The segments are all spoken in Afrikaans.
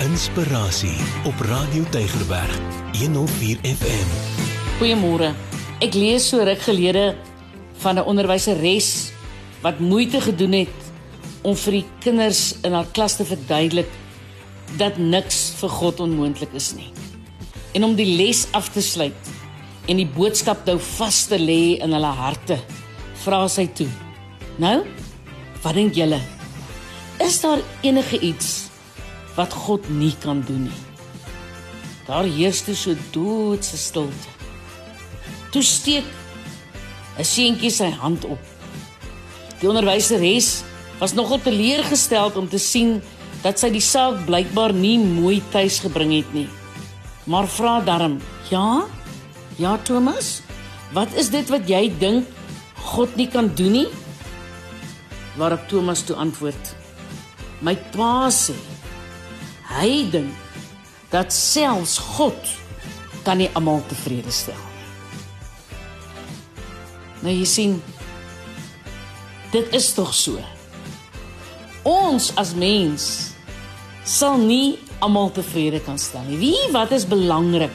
Inspirasie op Radio Tygerberg 104 FM. Goeiemôre. Ek lees so ruk gelede van 'n onderwyseres wat moeite gedoen het om vir die kinders in haar klas te verduidelik dat niks vir God onmoontlik is nie. En om die les af te sluit en die boodskap nou vas te lê in hulle harte, vra sy toe: "Nou, wat dink julle? Is daar enige iets wat God nie kan doen nie?" Daar heers toe so doodse stilte. Toe steek 'n seentjie sy hand op. Die onderwyseres was nogal teleurgesteld om te sien dat sy die saak blykbaar nie mooi tuis gebring het nie. Maar vra darm: "Ja? Ja, Thomas? Wat is dit wat jy dink God nie kan doen nie?" Waarop Thomas toe antwoord: "My pa sê hy dink dat selfs God kan nie almal tevrede stel nie." Nou jy sien dit is tog so. Ons as mens sal nie almal tevrede kan stel nie. Wie wat is belangrik?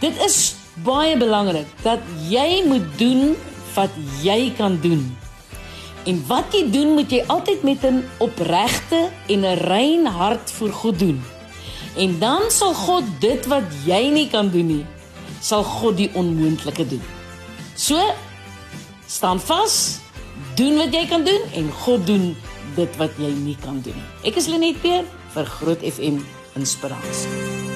Dit is baie belangrik dat jy moet doen wat jy kan doen. En wat jy doen, moet jy altyd met 'n opregte en 'n rein hart vir God doen. En dan sal God dit wat jy nie kan doen nie, sal God die onmoontlike doen. So staan vas, doen wat jy kan doen en God doen dit wat jy nie kan doen nie. Ek is Lenet Peer vir Groot FM Inspirasie.